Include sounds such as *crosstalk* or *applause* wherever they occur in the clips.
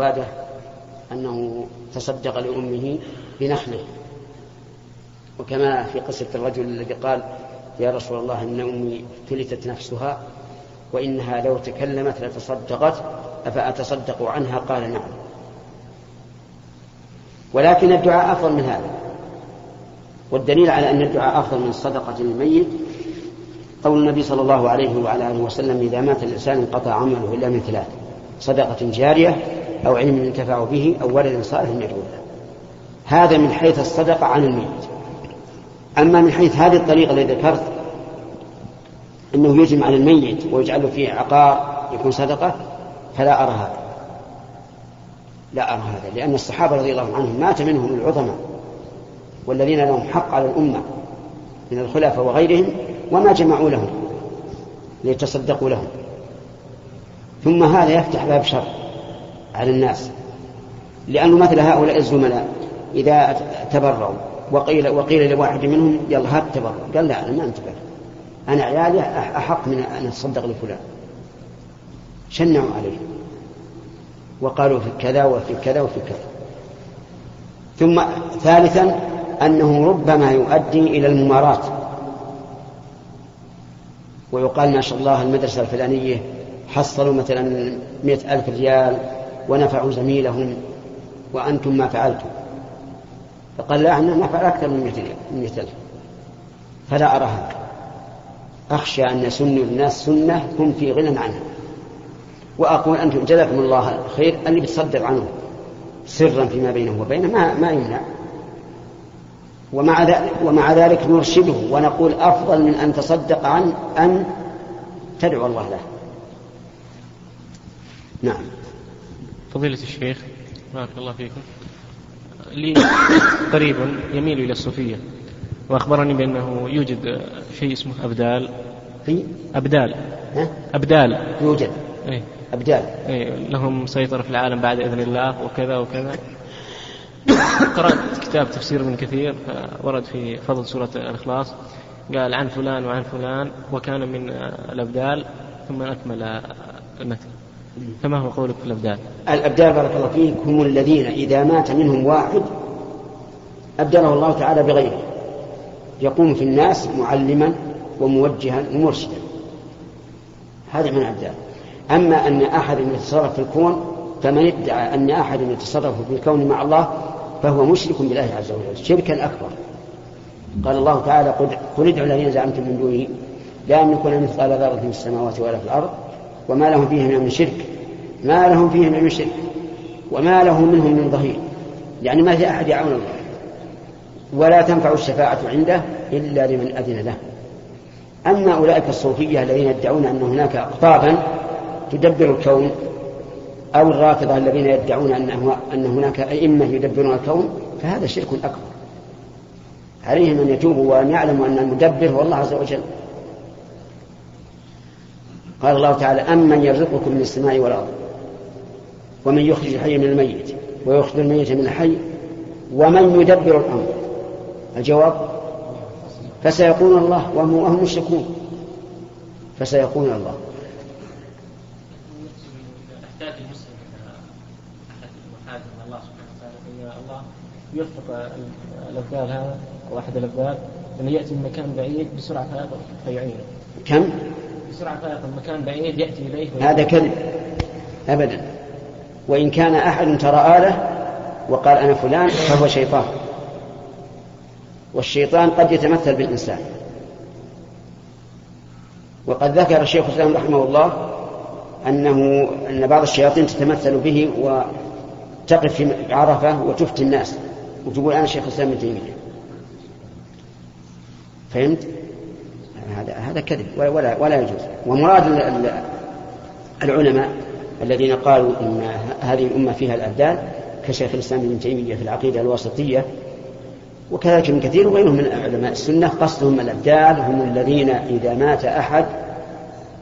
عبادة أنه تصدق لأمه بنخله وكما في قصة الرجل الذي قال يا رسول الله إن أمي فلتت نفسها وإنها لو تكلمت لتصدقت أفأتصدق عنها قال نعم. ولكن الدعاء أفضل من هذا. والدليل على أن الدعاء أفضل من الصدقة للميت قول النبي صلى الله عليه وعلى آله وسلم إذا مات الإنسان انقطع عمله إلا من ثلاث صدقة جارية أو علم ينتفع به أو ولد صالح يدعو له. هذا من حيث الصدقة عن الميت. أما من حيث هذه الطريقة التي ذكرت أنه يجمع على الميت ويجعل فيه عقار يكون صدقة فلا أرى هذا. لا أرى هذا لأن الصحابة رضي الله عنهم مات منهم العظماء والذين لهم حق على الأمة من الخلفاء وغيرهم وما جمعوا لهم ليتصدقوا لهم. ثم هذا يفتح باب شر. على الناس. لأنه مثل هؤلاء الزملاء إذا تبرعوا وقيل وقيل لواحد منهم يلا هات تبرع. قال لا أنا ما أنتبه. أنا عيالي أحق من أن أتصدق لفلان. شنعوا عليه. وقالوا في كذا وفي كذا وفي كذا. ثم ثالثا أنه ربما يؤدي إلى الممارات. ويقال ما شاء الله المدرسة الفلانية حصلوا مثلا مئة ألف ريال ونفعوا زميلهم وأنتم ما فعلتم. فقال لا إحنا نفعل أكثر من ألف فلا أرى هذا. أخشى أن يسن الناس سنة هم في غنى عنها. وأقول أنتم جزاكم الله خير اللي بتصدق عنه سرا فيما بينه وبينه ما, ما يمنع. ومع ذلك, ومع ذلك نرشده ونقول أفضل من أن تصدق عن أن تدعو الله له. نعم. فضيلة الشيخ بارك الله فيكم. لي قريب يميل إلى الصوفية وأخبرني بأنه يوجد شيء اسمه أبدال. في؟ أبدال. ها؟ أبدال. يوجد. أي أبدال. أي لهم سيطرة في العالم بعد إذن الله وكذا وكذا. *laughs* قرأت كتاب تفسير من كثير ورد في فضل سورة الإخلاص. قال عن فلان وعن فلان وكان من الأبدال ثم أكمل المتن فما هو قولك في الأبدال الأبدال بارك الله فيك هم الذين إذا مات منهم واحد أبدله الله تعالى بغيره. يقوم في الناس معلما وموجها ومرشدا. هذا من الأبدال أما أن أحد يتصرف في الكون فمن ادعى أن أحد يتصرف في الكون مع الله فهو مشرك بالله عز وجل شركا أكبر. قال الله تعالى قل ادعوا الذين زعمتم من دونه لا يملكون مثقال ذرة في السماوات ولا في الأرض وما لهم فيه من شرك. ما لهم فيه من شرك. وما له منهم من ظهير. يعني ما في أحد يعون الله. ولا تنفع الشفاعة عنده إلا لمن أذن له. أما أولئك الصوفية الذين يدعون أن هناك أقطابا تدبر الكون أو الرافضة الذين يدعون أن أن هناك أئمة يدبرون الكون فهذا شرك أكبر. عليهم أن يتوبوا وأن يعلموا أن المدبر هو الله عز وجل. قال الله تعالى أمن يرزقكم من السماء والأرض ومن يخرج الحي من الميت ويخرج الميت من الحي ومن يدبر الأمر. الجواب فسيقول الله وهم, مشركون. فسيقول الله. يوفق الأبدال هذا أو أحد الأبدال أنه يأتي من مكان بعيد بسرعة فائقة فيعينه كم؟ بسرعة بعيد يأتي إليه هذا كذب. أبدا. وإن كان أحد ترى له وقال أنا فلان فهو شيطان. والشيطان قد يتمثل بالإنسان. وقد ذكر الشيخ الإسلام رحمه الله أنه أن بعض الشياطين تتمثل به وتقف في عرفة وتفتي الناس. وتقول أنا شيخ الإسلام ابن تيمية. فهمت؟ هذا. هذا كذب ولا ولا يجوز. ومراد العلماء الذين قالوا إن هذه الأمة فيها الابدال كشيخ الإسلام ابن تيمية في العقيدة الواسطية وكذلك ابن كثير وغيرهم من علماء السنة قصدهم الابدال هم الذين إذا مات أحد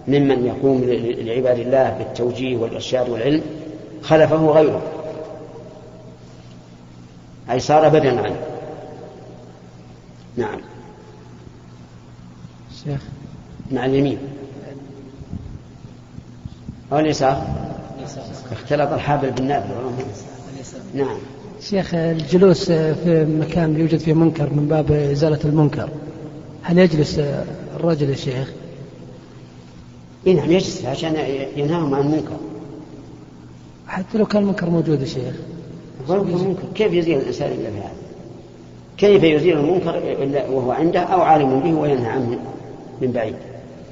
ممن يقوم لعباد الله بالتوجيه والإرشاد والعلم خلفه غيره. أي صار بدلا عنه. نعم. شيخ. مع اليمين. أو اليسار؟ اختلط الحابل بالنابل نعم. شيخ الجلوس في مكان يوجد فيه منكر من باب إزالة المنكر هل يجلس الرجل يا شيخ؟ إي نعم يجلس عشان ينهاهم عن المنكر. حتى لو كان المنكر موجود يا شيخ. ولو منكر كيف يزيل الإنسان إلا بهذا؟ كيف يزيل المنكر إلا وهو عنده أو عالم به وينهى عنه؟ من بعيد؟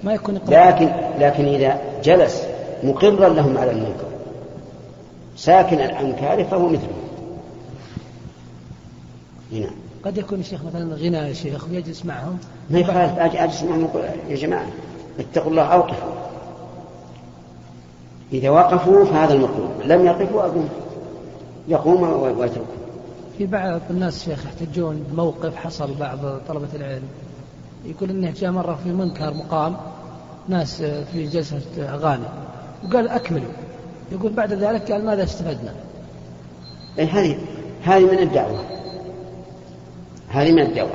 ما يكون لكن لكن إذا جلس مقرا لهم على المنكر ساكنا عن كاره فهو مثله. نعم قد يكون الشيخ مثلا غنى يا شيخ ويجلس معهم. ما يخالف اجلس معهم يا جماعة اتقوا الله اوقفوا إذا وقفوا فهذا المطلوب. لم يقفوا أقوم. يقوم ويتركوا. في بعض الناس شيخ يحتجون بموقف حصل بعض طلبة العلم. يقول إنه جاء مرة في منكر مقام ناس في جلسة أغاني وقال أكملوا. يقول بعد ذلك قال ماذا استفدنا؟ أي هذه هذه من الدعوة. هذه من الدعوة.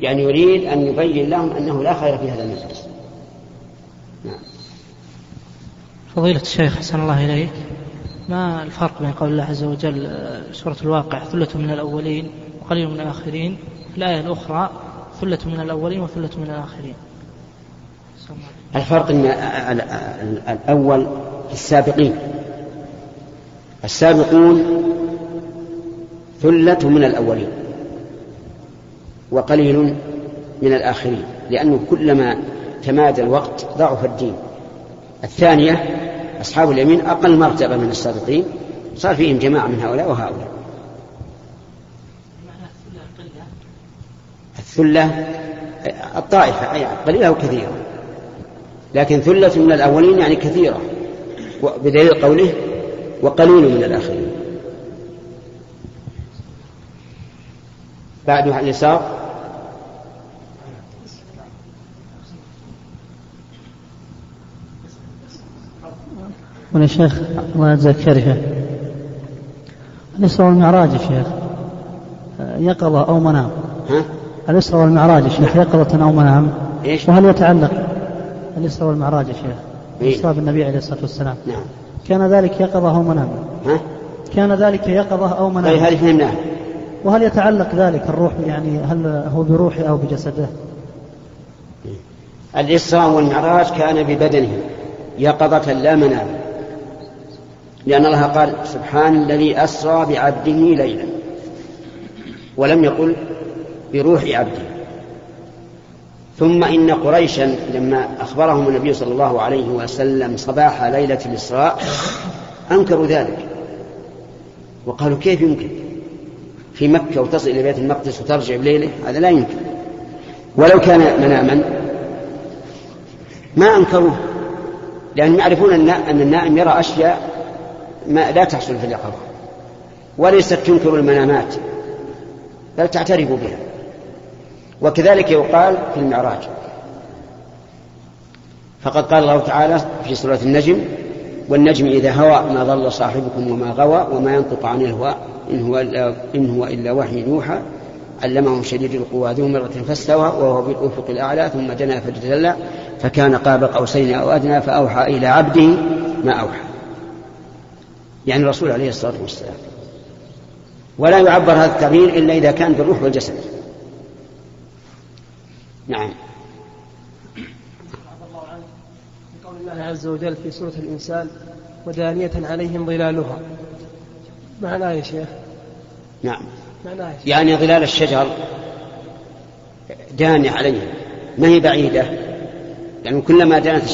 يعني يريد أن يبين لهم أنه لا خير في هذا المجلس. نعم. فضيلة الشيخ حسن الله إليك. ما الفرق بين قول الله عز وجل سورة الواقع ثلة من الأولين وقليل من الآخرين؟ الآية الأخرى ثلة من الأولين وثلة من الآخرين. الفرق إن الأول السابقين. السابقون ثلة من الأولين وقليل من الآخرين لأنه كلما تمادى الوقت ضعف الدين. الثانية أصحاب اليمين أقل مرتبة من السابقين صار فيهم جماعة من هؤلاء وهؤلاء. الثلة الطائفة أي قليلة وكثيرة لكن ثلة من الأولين يعني كثيرة بدليل قوله وقليل من الآخرين. بعدها اليسار يا شيخ الله يجزاك خير الإسراء والمعراج يا شيخ. يقظة أو منام. ها؟ الإسراء والمعراج يا شيخ يقظة أو منام؟ إيش؟ وهل يتعلق الإسراء والمعراج يا شيخ؟ إيه؟ إسراء بالنبي عليه الصلاة والسلام. نعم. كان ذلك يقظة أو منام؟ ها؟ كان ذلك يقظة أو منام؟ طيب هذه فهمناها وهل يتعلق ذلك الروح يعني هل هو بروحه أو بجسده؟ الإسراء والمعراج كان ببدنه يقظة لا منام. لأن الله قال سبحان الذي أسرى بعبده ليلا. ولم يقل بروح عبده. ثم إن قريشا لما أخبرهم النبي صلى الله عليه وسلم صباح ليلة الإسراء أنكروا ذلك. وقالوا كيف يمكن؟ في مكة وتصل إلى بيت المقدس وترجع بليلة؟ هذا لا يمكن. ولو كان مناما ما أنكروه لأنهم يعرفون أن النائم يرى أشياء ما لا تحصل في اليقظة. وليست تنكر المنامات بل تعترف بها. وكذلك يقال في المعراج. فقد قال الله تعالى في سورة النجم والنجم إذا هوى ما ضل صاحبكم وما غوى وما ينطق عن الهوى إن هو إلا, إن هو إلا وحي يوحى. علمه شديد القوى ذو مرة فاستوى وهو بالأفق الأعلى ثم دنا فتدلى فكان قاب قوسين أو أدنى فأوحى إلى عبده ما أوحى. يعني الرسول عليه الصلاة والسلام. ولا يعبر هذا التغيير إلا إذا كان بالروح والجسد. نعم. قول الله عز وجل في سورة الإنسان ودانية عليهم ظلالها. معناه يا شيخ؟ نعم. معناه يا شيخ. يعني ظلال الشجر دانية عليهم. ما هي بعيدة؟ يعني كلما دانت.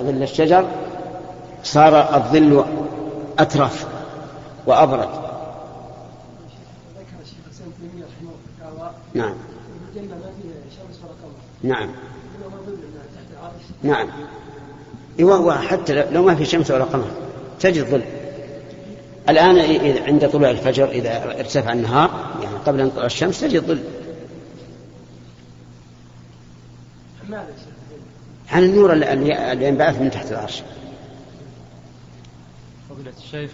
ظل الشجر صار الظل أترف وأبرد. نعم. نعم. نعم. إيوه حتى لو ما في شمس ولا قمر تجد ظل. الآن عند طلوع الفجر إذا ارتفع النهار يعني قبل أن تطلع الشمس تجد ظل. عن النور اللي ينبعث من تحت العرش. فضيلة الشيخ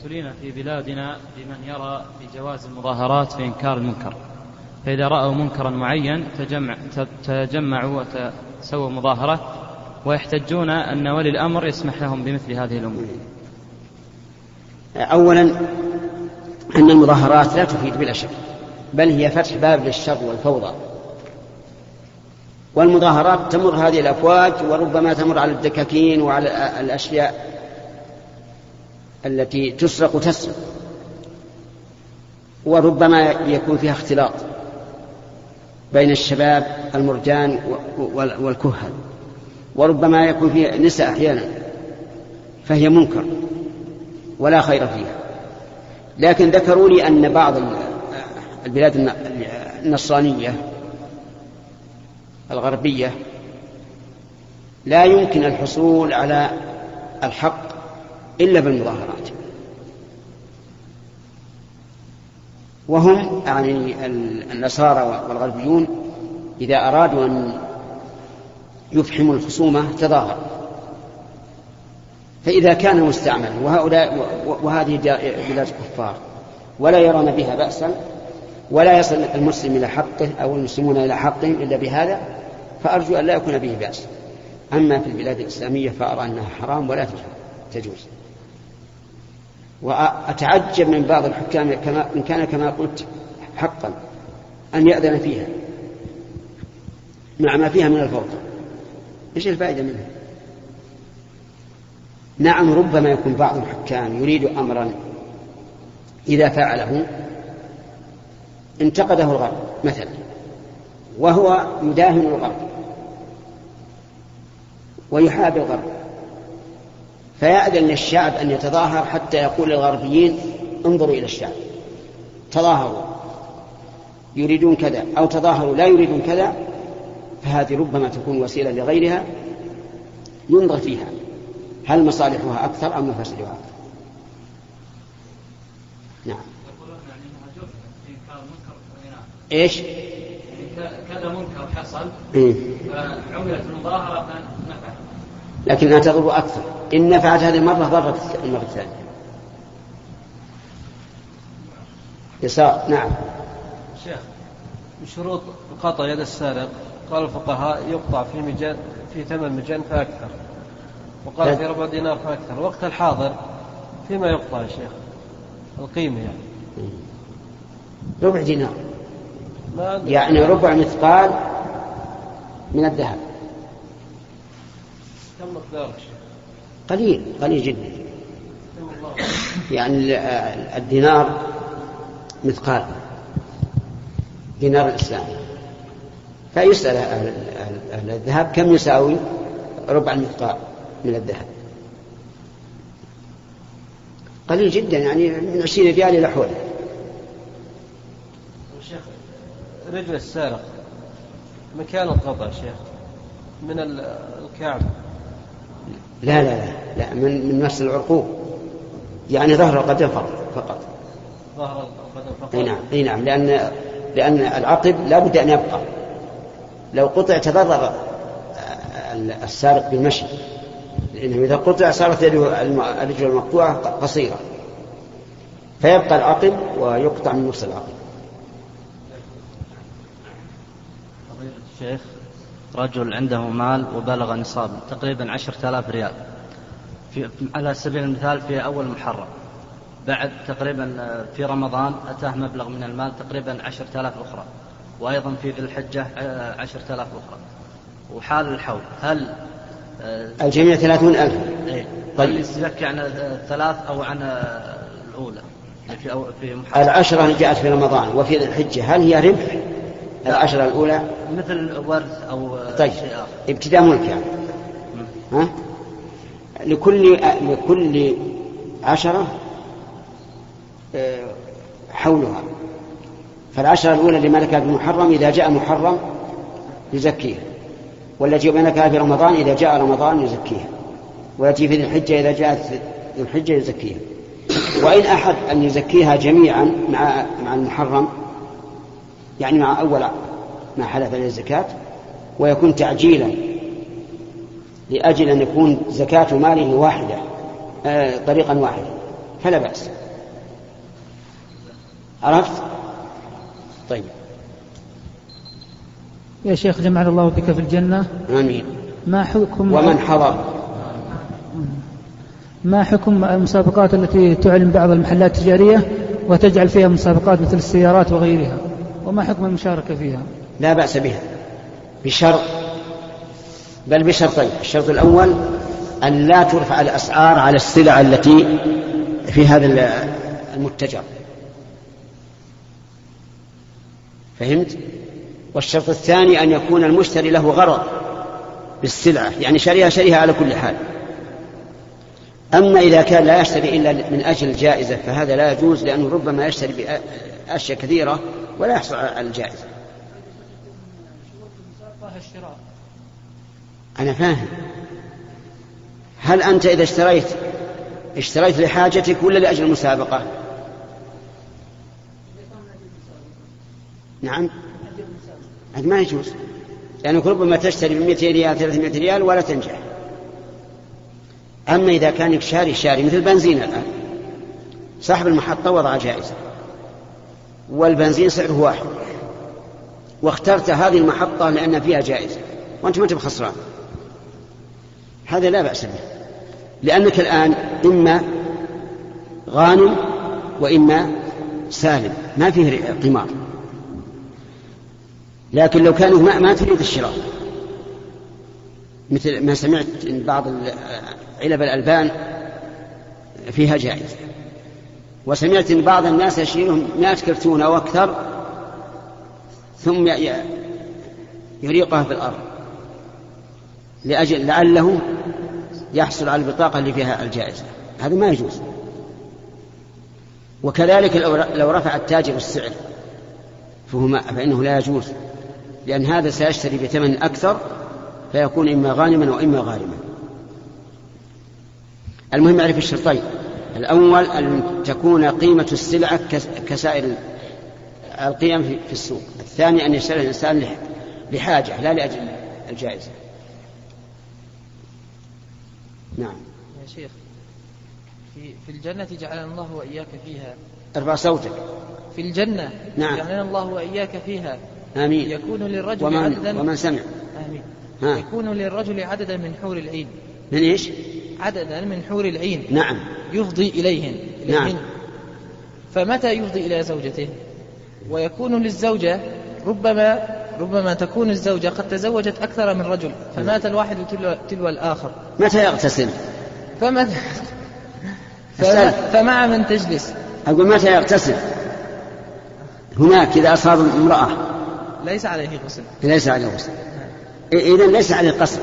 ابتلينا في بلادنا بمن يرى بجواز المظاهرات في إنكار المنكر. فإذا رأوا منكرا معين تجمع تجمعوا وتسووا مظاهرة ويحتجون أن ولي الأمر يسمح لهم بمثل هذه الأمور. أولا أن المظاهرات لا تفيد بلا شك بل هي فتح باب للشر والفوضى. والمظاهرات تمر هذه الأفواج وربما تمر على الدكاكين وعلى الأشياء التي تسرق تسرق وربما يكون فيها اختلاط. بين الشباب المرجان والكهل وربما يكون فيها نساء أحيانا فهي منكر ولا خير فيها. لكن ذكروا لي أن بعض البلاد النصرانية الغربية لا يمكن الحصول على الحق إلا بالمظاهرات. وهم يعني النصارى والغربيون إذا أرادوا أن يفحموا الخصومة تظاهر. فإذا كان مستعملا وهؤلاء وهذه بلاد كفار ولا يرون بها بأسا ولا يصل المسلم إلى حقه أو المسلمون إلى حقهم إلا بهذا فأرجو أن لا يكون به بأس. أما في البلاد الإسلامية فأرى أنها حرام ولا تجوز. وأتعجب من بعض الحكام كما إن كان كما قلت حقا أن يأذن فيها مع ما فيها من الفوضى إيش الفائدة منها؟ نعم ربما يكون بعض الحكام يريد أمرا إذا فعله انتقده الغرب مثلا وهو يداهن الغرب ويحابي الغرب فيأذن للشعب أن يتظاهر حتى يقول للغربيين انظروا إلى الشعب. تظاهروا. يريدون كذا أو تظاهروا لا يريدون كذا فهذه ربما تكون وسيلة لغيرها ينظر فيها. هل مصالحها أكثر أم مفاسدها أكثر؟ نعم. إيش؟ كذا منكر حصل إيه؟ فعملت المظاهرة فنفعت. لكنها تضر أكثر. إن نفعت هذه المرة ضرت المرة الثانية. يسار نعم. شيخ من شروط قطع يد السارق قال الفقهاء يقطع في مجان في ثمن مجان فأكثر وقال في ربع دينار فأكثر. وقت الحاضر فيما يقطع يا شيخ؟ القيمة يعني. ربع دينار. يعني ربع مثقال من الذهب. كم مقدار؟ قليل قليل جدا. يعني ال- الدينار مثقال دينار الإسلام. فيسأل أهل, الذهب كم يساوي ربع المثقال من الذهب. قليل جدا يعني من عشرين ريال إلى حوله. شيخ رجل السارق مكان القطع شيخ من ال- الكعب لا لا لا, لا من, من نفس العرقوب يعني ظهر القدم فقط فقط. ظهر القدم فقط. أي نعم أي نعم لأن لأن العقب لا بد أن يبقى. لو قطع تضرر السارق بالمشي. لأنه إذا قطع صارت الرجل المقطوعة قصيرة. فيبقى العقب ويقطع من نص العقب. الشيخ رجل عنده مال وبلغ نصابا تقريبا عشرة آلاف ريال. في على سبيل المثال في أول محرم بعد تقريبا آه، في رمضان أتاه مبلغ من المال تقريبا عشرة آلاف أخرى وأيضا في ذي الحجة آه، عشرة آلاف أخرى. وحال الحول هل آه، الجميع ثلاثون ألف. إيه. طيب. هل يزكي عن الثلاث أو عن الأولى؟ يعني في في محرم. العشرة اللي جاءت في رمضان وفي ذي الحجة هل هي ربح؟ العشرة الأولى. مثل ورث أو طيب. شيء آخر ابتداء ملك يعني. ها؟ لكل لكل عشرة آه، حولها. فالعشرة الأولى اللي ملكها في المحرم إذا جاء محرم يزكيها. والتي ملكها في رمضان إذا جاء رمضان يزكيها. والتي في ذي الحجة إذا جاءت ذي الحجة يزكيها. وإن أحد أن يزكيها جميعا مع مع المحرم يعني مع أول ما حلف عليه الزكاة ويكون تعجيلا لأجل أن يكون زكاة ماله واحدة آه، طريقا واحدا فلا بأس. عرفت؟ طيب. يا شيخ جمعنا الله بك في الجنة. آمين. ما حكم ومن حضر؟ ما حكم المسابقات التي تعلن بعض المحلات التجارية وتجعل فيها مسابقات مثل السيارات وغيرها؟ وما حكم المشاركة فيها؟ لا بأس بها. بشرط. بل بشرطين. الشرط الأول أن لا ترفع الأسعار على السلع التي في هذا المتجر. فهمت؟ والشرط الثاني أن يكون المشتري له غرض بالسلعة. يعني شريها شريها على كل حال. أما إذا كان لا يشتري إلا من أجل الجائزة فهذا لا يجوز لأنه ربما يشتري بأشياء كثيرة ولا يحصل على الجائزة. أنا فاهم. هل أنت إذا اشتريت اشتريت لحاجتك ولا لأجل المسابقة؟ نعم. هذا ما يجوز. لأنك ربما تشتري ب 200 ريال 300 ريال ولا تنجح. أما إذا كان شاري شاري مثل البنزين الآن. صاحب المحطة وضع جائزة. والبنزين سعره واحد. واخترت هذه المحطة لأن فيها جائزة. وأنت ما تبقى خسران. هذا لا بأس به. لأنك الآن إما غانم وإما سالم. ما فيه قمار. لكن لو كانوا ما, ما تريد الشراء. مثل ما سمعت بعض علب الألبان فيها جائزة. وسمعت أن بعض الناس يشيلهم مئة كرتون أو أكثر ثم يريقها في الأرض لأجل لعله يحصل على البطاقة اللي فيها الجائزة. هذا ما يجوز. وكذلك لو رفع التاجر السعر فإنه لا يجوز لأن هذا سيشتري بثمن أكثر فيكون إما غانما وإما غارما. المهم يعرف الشرطين. الأول أن تكون قيمة السلعة كسائر القيم في السوق. الثاني أن يشتري الإنسان لحاجة لا لأجل الجائزة. نعم. يا شيخ في, في الجنة جعلنا الله وإياك فيها. ارفع صوتك. في الجنة نعم. جعلنا الله وإياك فيها. آمين. يكون للرجل ومن عددا ومن سمع. آمين. ها. يكون للرجل عددا من حور العين. من إيش؟ عددا من حور العين. نعم. يفضي إليهن. نعم. فمتى يفضي إلى زوجته؟ ويكون للزوجة ربما ربما تكون الزوجة قد تزوجت أكثر من رجل فمات الواحد تلو, تلو الآخر. متى يغتسل؟ فمتى. فمع من تجلس. أقول متى يغتسل؟ هناك إذا أصاب امرأة. ليس عليه غسل. ليس عليه غسل. إذا ليس عليه قصر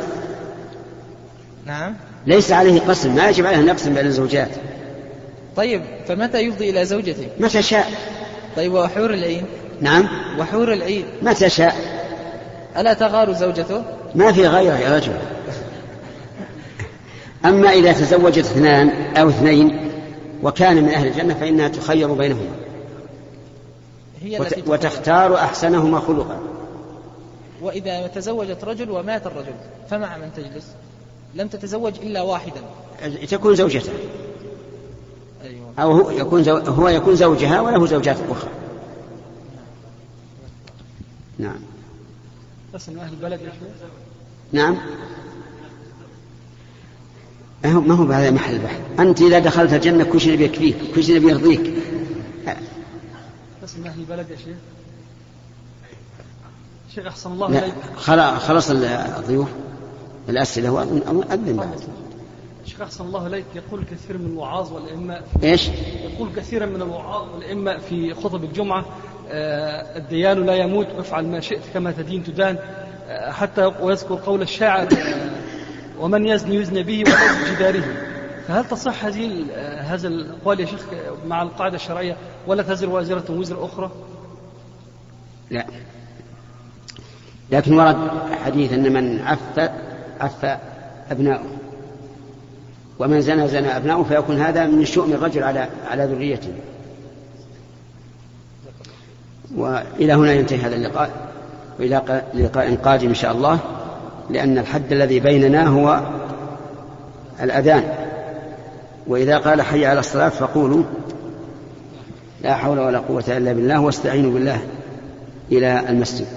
نعم. ليس عليه قسم ما يجب عليه أن يقسم بين الزوجات. طيب فمتى يفضي إلى زوجته؟ متى شاء. طيب وحور العين؟ نعم. وحور العين. متى شاء. ألا تغار زوجته؟ ما في غيره يا رجل. أما إذا تزوجت اثنان أو اثنين وكان من أهل الجنة فإنها تخير بينهما. هي وت... وتختار أحسنهما خلقا. وإذا تزوجت رجل ومات الرجل فمع من تجلس؟ لم تتزوج إلا واحدا. تكون زوجته. أيوة. أو هو يكون زو... هو يكون زوجها وله زوجات أخرى. نعم. بس أهل البلد نعم. ما هو بهذا محل البحث؟ أنت إذا دخلت الجنة كل شيء بيكفيك كل شيء بيرضيك بس من أهل البلد يا شيخ. شيخ أحسن الله إليك. خلا- خلص الضيوف. الأسئلة وأذن بعد شيخ أحسن الله إليك. يقول كثير من الوعاظ والأئمة إيش؟ يقول كثيرا من الوعاظ والأئمة في خطب الجمعة. آه، الديان لا يموت وافعل ما شئت كما تدين تدان. آه، حتى ويذكر قول الشاعر آه، ومن يزني يزني به ولو بجداره فهل تصح هذه هذا الأقوال يا شيخ مع القاعدة الشرعية ولا تزر وازرة وزر أخرى؟ لا. لكن ورد حديث أن من عف عف أبناؤه. ومن زنى زنى أبناؤه فيكون هذا من شؤم الرجل على على ذريته. وإلى هنا ينتهي هذا اللقاء. وإلى لقاء قادم إن شاء الله. لأن الحد الذي بيننا هو الأذان. وإذا قال حي على الصلاة فقولوا لا حول ولا قوة إلا بالله واستعينوا بالله إلى المسجد.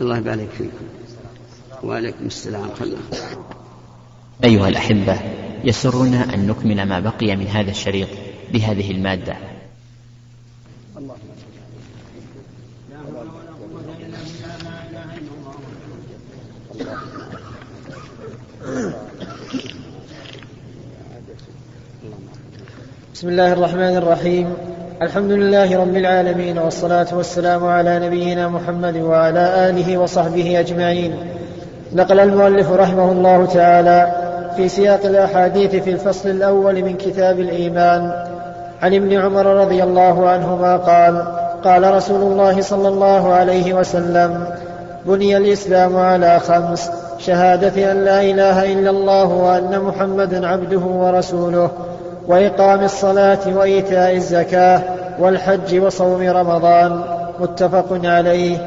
الله يبارك فيكم. وعليكم السلام خلنا. أيها الأحبة يسرنا أن نكمل ما بقي من هذا الشريط بهذه المادة. بسم الله الرحمن الرحيم. الحمد لله رب العالمين والصلاة والسلام على نبينا محمد وعلى آله وصحبه أجمعين. نقل المؤلف رحمه الله تعالى في سياق الأحاديث في الفصل الأول من كتاب الإيمان. عن ابن عمر رضي الله عنهما قال قال رسول الله صلى الله عليه وسلم بني الإسلام على خمس شهادة أن لا إله إلا الله وأن محمدا عبده ورسوله. وإقام الصلاة وإيتاء الزكاة والحج وصوم رمضان متفق عليه.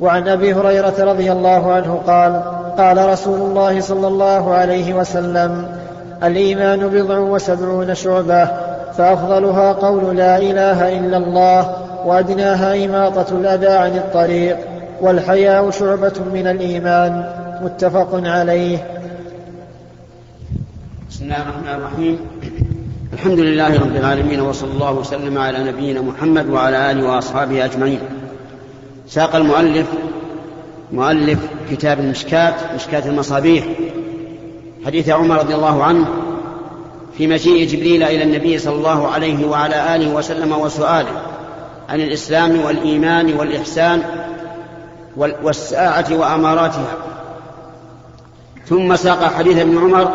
وعن أبي هريرة رضي الله عنه قال قال رسول الله صلى الله عليه وسلم الإيمان بضع وسبعون شعبة فأفضلها قول لا إله إلا الله وأدناها إماطة الأذى عن الطريق والحياء شعبة من الإيمان. متفق عليه. بسم الله الرحمن الرحيم. الحمد لله رب العالمين وصلى الله وسلم على نبينا محمد وعلى آله وأصحابه أجمعين. ساق المؤلف مؤلف كتاب المشكاة مشكاة المصابيح. حديث عمر رضي الله عنه في مجيء جبريل إلى النبي صلى الله عليه وعلى آله وسلم وسؤاله عن الإسلام والإيمان والإحسان والساعة وأماراتها. ثم ساق حديث ابن عمر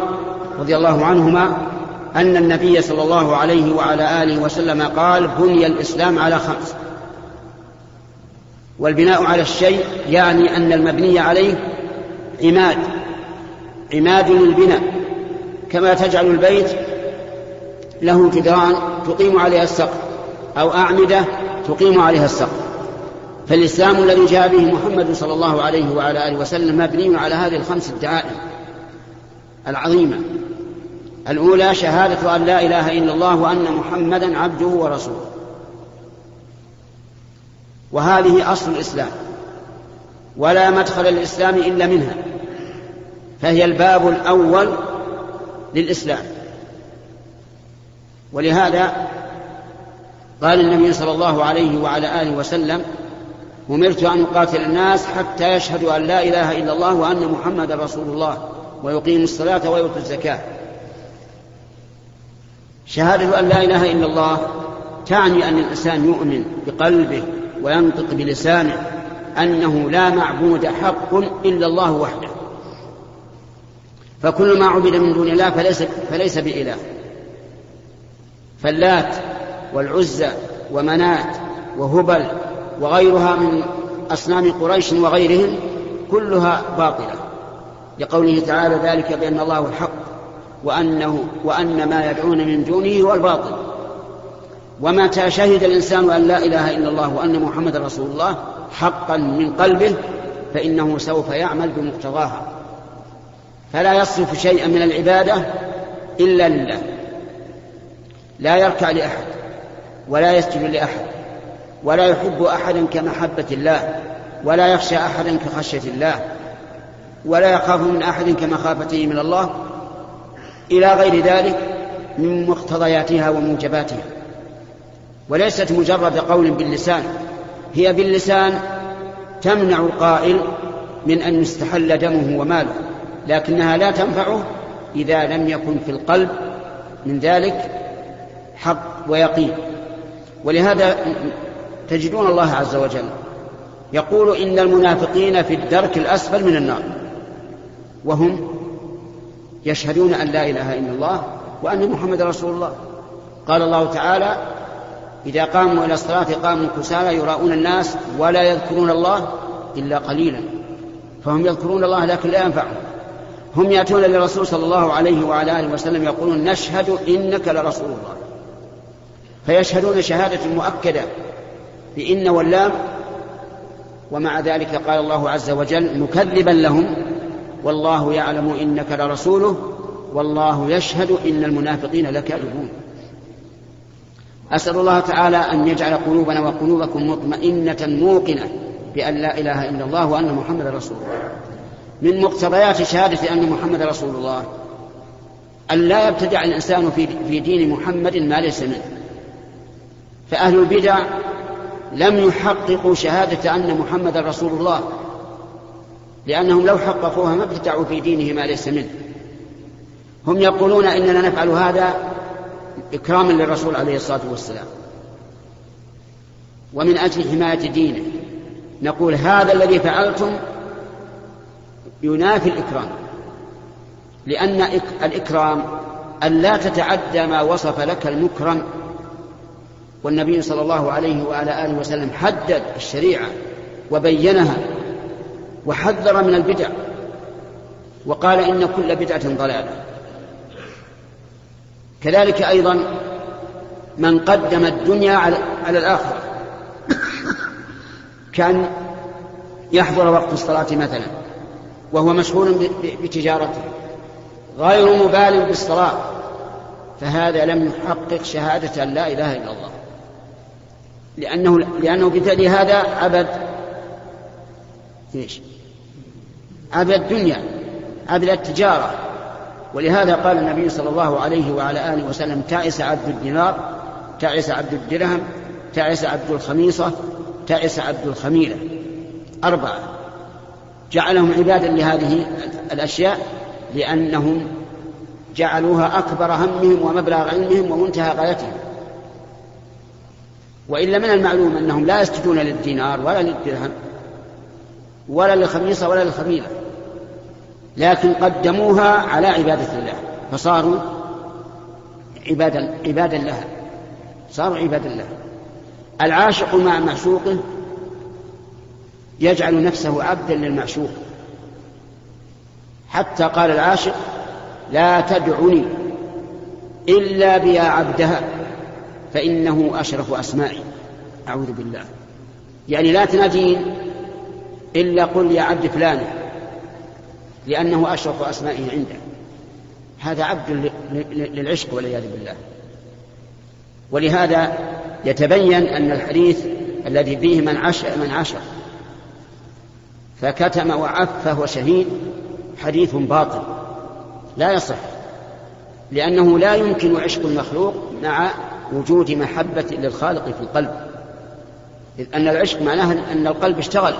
رضي الله عنهما أن النبي صلى الله عليه وعلى آله وسلم قال بني الإسلام على خمس. والبناء على الشيء يعني أن المبني عليه عماد عماد للبناء. كما تجعل البيت له جدران تقيم عليها السقف أو أعمدة تقيم عليها السقف. فالإسلام الذي جاء به محمد صلى الله عليه وعلى آله وسلم مبني على هذه الخمس الدعائم العظيمة. الأولى شهادة أن لا إله إلا الله وأن محمدا عبده ورسوله. وهذه أصل الإسلام ولا مدخل الإسلام إلا منها فهي الباب الأول للإسلام. ولهذا قال النبي صلى الله عليه وعلى آله وسلم أمرت أن أقاتل الناس حتى يشهدوا أن لا إله إلا الله وأن محمدا رسول الله ويقيموا الصلاة ويؤتوا الزكاة. شهادة أن لا إله إلا الله تعني أن الإنسان يؤمن بقلبه وينطق بلسانه أنه لا معبود حق إلا الله وحده. فكل ما عبد من دون الله فليس, فليس بإله. فاللات والعزى ومنات وهبل وغيرها من أصنام قريش وغيرهم كلها باطلة. لقوله تعالى ذلك بأن الله الحق. وأنه وأن ما يدعون من دونه هو الباطل. ومتى شهد الإنسان أن لا إله إلا الله وأن محمد رسول الله حقا من قلبه فإنه سوف يعمل بمقتضاها. فلا يصرف شيئا من العبادة إلا لله. لا يركع لأحد ولا يسجد لأحد ولا يحب أحدا كمحبة الله ولا يخشى أحدا كخشية الله ولا يخاف من أحد كمخافته من الله إلى غير ذلك من مقتضياتها وموجباتها. وليست مجرد قول باللسان هي باللسان تمنع القائل من أن يستحل دمه وماله لكنها لا تنفعه إذا لم يكن في القلب من ذلك حق ويقين. ولهذا تجدون الله عز وجل يقول إن المنافقين في الدرك الأسفل من النار وهم يشهدون أن لا إله إلا الله وأن محمد رسول الله. قال الله تعالى إذا قاموا إلى الصلاة قاموا كسالى يراؤون الناس ولا يذكرون الله إلا قليلا. فهم يذكرون الله لكن لا ينفعهم. هم يأتون للرسول صلى الله عليه وعلى آله وسلم يقولون نشهد إنك لرسول الله. فيشهدون شهادة مؤكدة بإن واللام ومع ذلك قال الله عز وجل مكذبا لهم والله يعلم إنك لرسوله والله يشهد إن المنافقين لكاذبون. أسأل الله تعالى أن يجعل قلوبنا وقلوبكم مطمئنة موقنة بأن لا إله إلا الله وأن محمد رسول الله. من مقتضيات شهادة أن محمد رسول الله أن لا يبتدع الإنسان في دين محمد ما ليس منه. فأهل البدع لم يحققوا شهادة أن محمد رسول الله. لأنهم لو حققوها ما ابتدعوا في دينه ما ليس منه. هم يقولون إننا نفعل هذا إكراما للرسول عليه الصلاة والسلام. ومن أجل حماية دينه. نقول هذا الذي فعلتم ينافي الإكرام. لأن الإكرام أن لا تتعدى ما وصف لك المكرم. والنبي صلى الله عليه وعلى آله وسلم حدد الشريعة وبينها وحذر من البدع وقال إن كل بدعة ضلالة. كذلك أيضا من قدم الدنيا على الآخرة. كان يحضر وقت الصلاة مثلا وهو مشغول بتجارته. غير مبال بالصلاة. فهذا لم يحقق شهادة لا إله إلا الله. لأنه لأنه بفعل هذا عبد إيش؟ عبد الدنيا عبد التجارة. ولهذا قال النبي صلى الله عليه وعلى آله وسلم تعس عبد الدينار تعس عبد الدرهم تعس عبد الخميصة تعس عبد الخميلة. أربعة. جعلهم عبادا لهذه الأشياء لأنهم جعلوها أكبر همهم ومبلغ علمهم ومنتهى غايتهم. وإلا من المعلوم أنهم لا يسجدون للدينار ولا للدرهم. ولا للخميصة ولا للخميلة لكن قدموها على عبادة الله فصاروا عبادا عبادا لها صاروا عبادا لها. العاشق مع معشوقه يجعل نفسه عبدا للمعشوق. حتى قال العاشق لا تدعني إلا بيا عبدها فإنه أشرف أسمائي أعوذ بالله. يعني لا تنادين إلا قل يا عبد فلان لأنه أشرف أسمائه عنده. هذا عبد للعشق والعياذ بالله. ولهذا يتبين أن الحديث الذي فيه من عش من عشر. فكتم وعف فهو شهيد حديث باطل. لا يصح لأنه لا يمكن عشق المخلوق مع وجود محبة للخالق في القلب. إذ أن العشق معناه أن القلب اشتغل.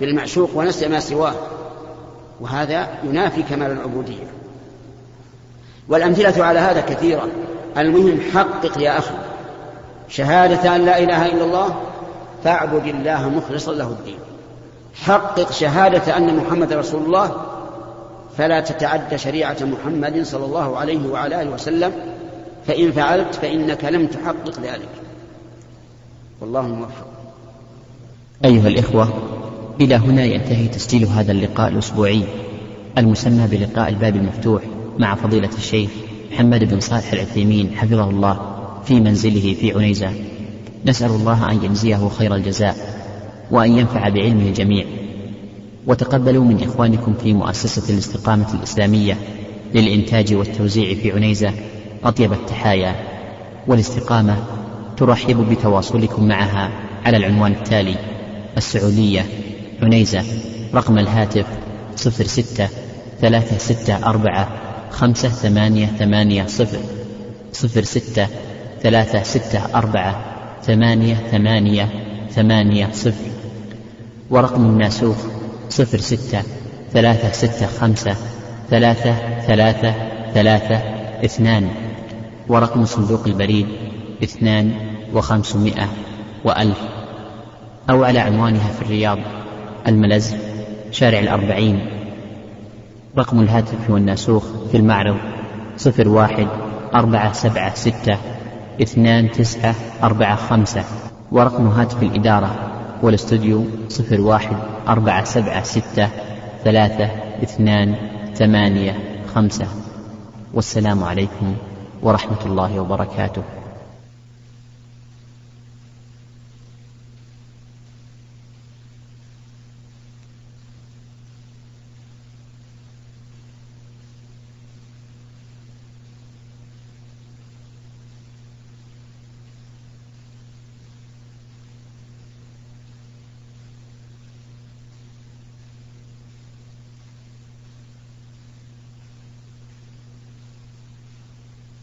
بالمعشوق ونسي ما سواه. وهذا ينافي كمال العبودية. والأمثلة على هذا كثيرة. المهم حقق يا أخي شهادة أن لا إله إلا الله فاعبد الله مخلصا له الدين. حقق شهادة أن محمد رسول الله فلا تتعدى شريعة محمد صلى الله عليه وعلى آله وسلم. فإن فعلت فإنك لم تحقق ذلك. والله موفق. أيها الإخوة إلى هنا ينتهي تسجيل هذا اللقاء الأسبوعي المسمى بلقاء الباب المفتوح مع فضيلة الشيخ محمد بن صالح العثيمين حفظه الله في منزله في عنيزة. نسأل الله أن يجزيه خير الجزاء وأن ينفع بعلمه الجميع. وتقبلوا من إخوانكم في مؤسسة الاستقامة الإسلامية للإنتاج والتوزيع في عنيزة أطيب التحايا والاستقامة ترحب بتواصلكم معها على العنوان التالي السعودية. عنيزة رقم الهاتف صفر ستة ثلاثة ستة أربعة خمسة ثمانية ثمانية صفر صفر ستة ثلاثة ستة أربعة ثمانية ثمانية ثمانية صفر. ورقم الناسوخ صفر ستة ثلاثة ستة خمسة ثلاثة ثلاثة ثلاثة اثنان. ورقم صندوق البريد اثنان وخمسمائة وألف. أو على عنوانها في الرياض. الملز شارع الأربعين. رقم الهاتف والناسوخ في المعرض صفر واحد أربعة سبعة ستة اثنان تسعة أربعة خمسة. ورقم هاتف الإدارة والاستوديو صفر واحد أربعة سبعة ستة ثلاثة اثنان ثمانية خمسة. والسلام عليكم ورحمة الله وبركاته.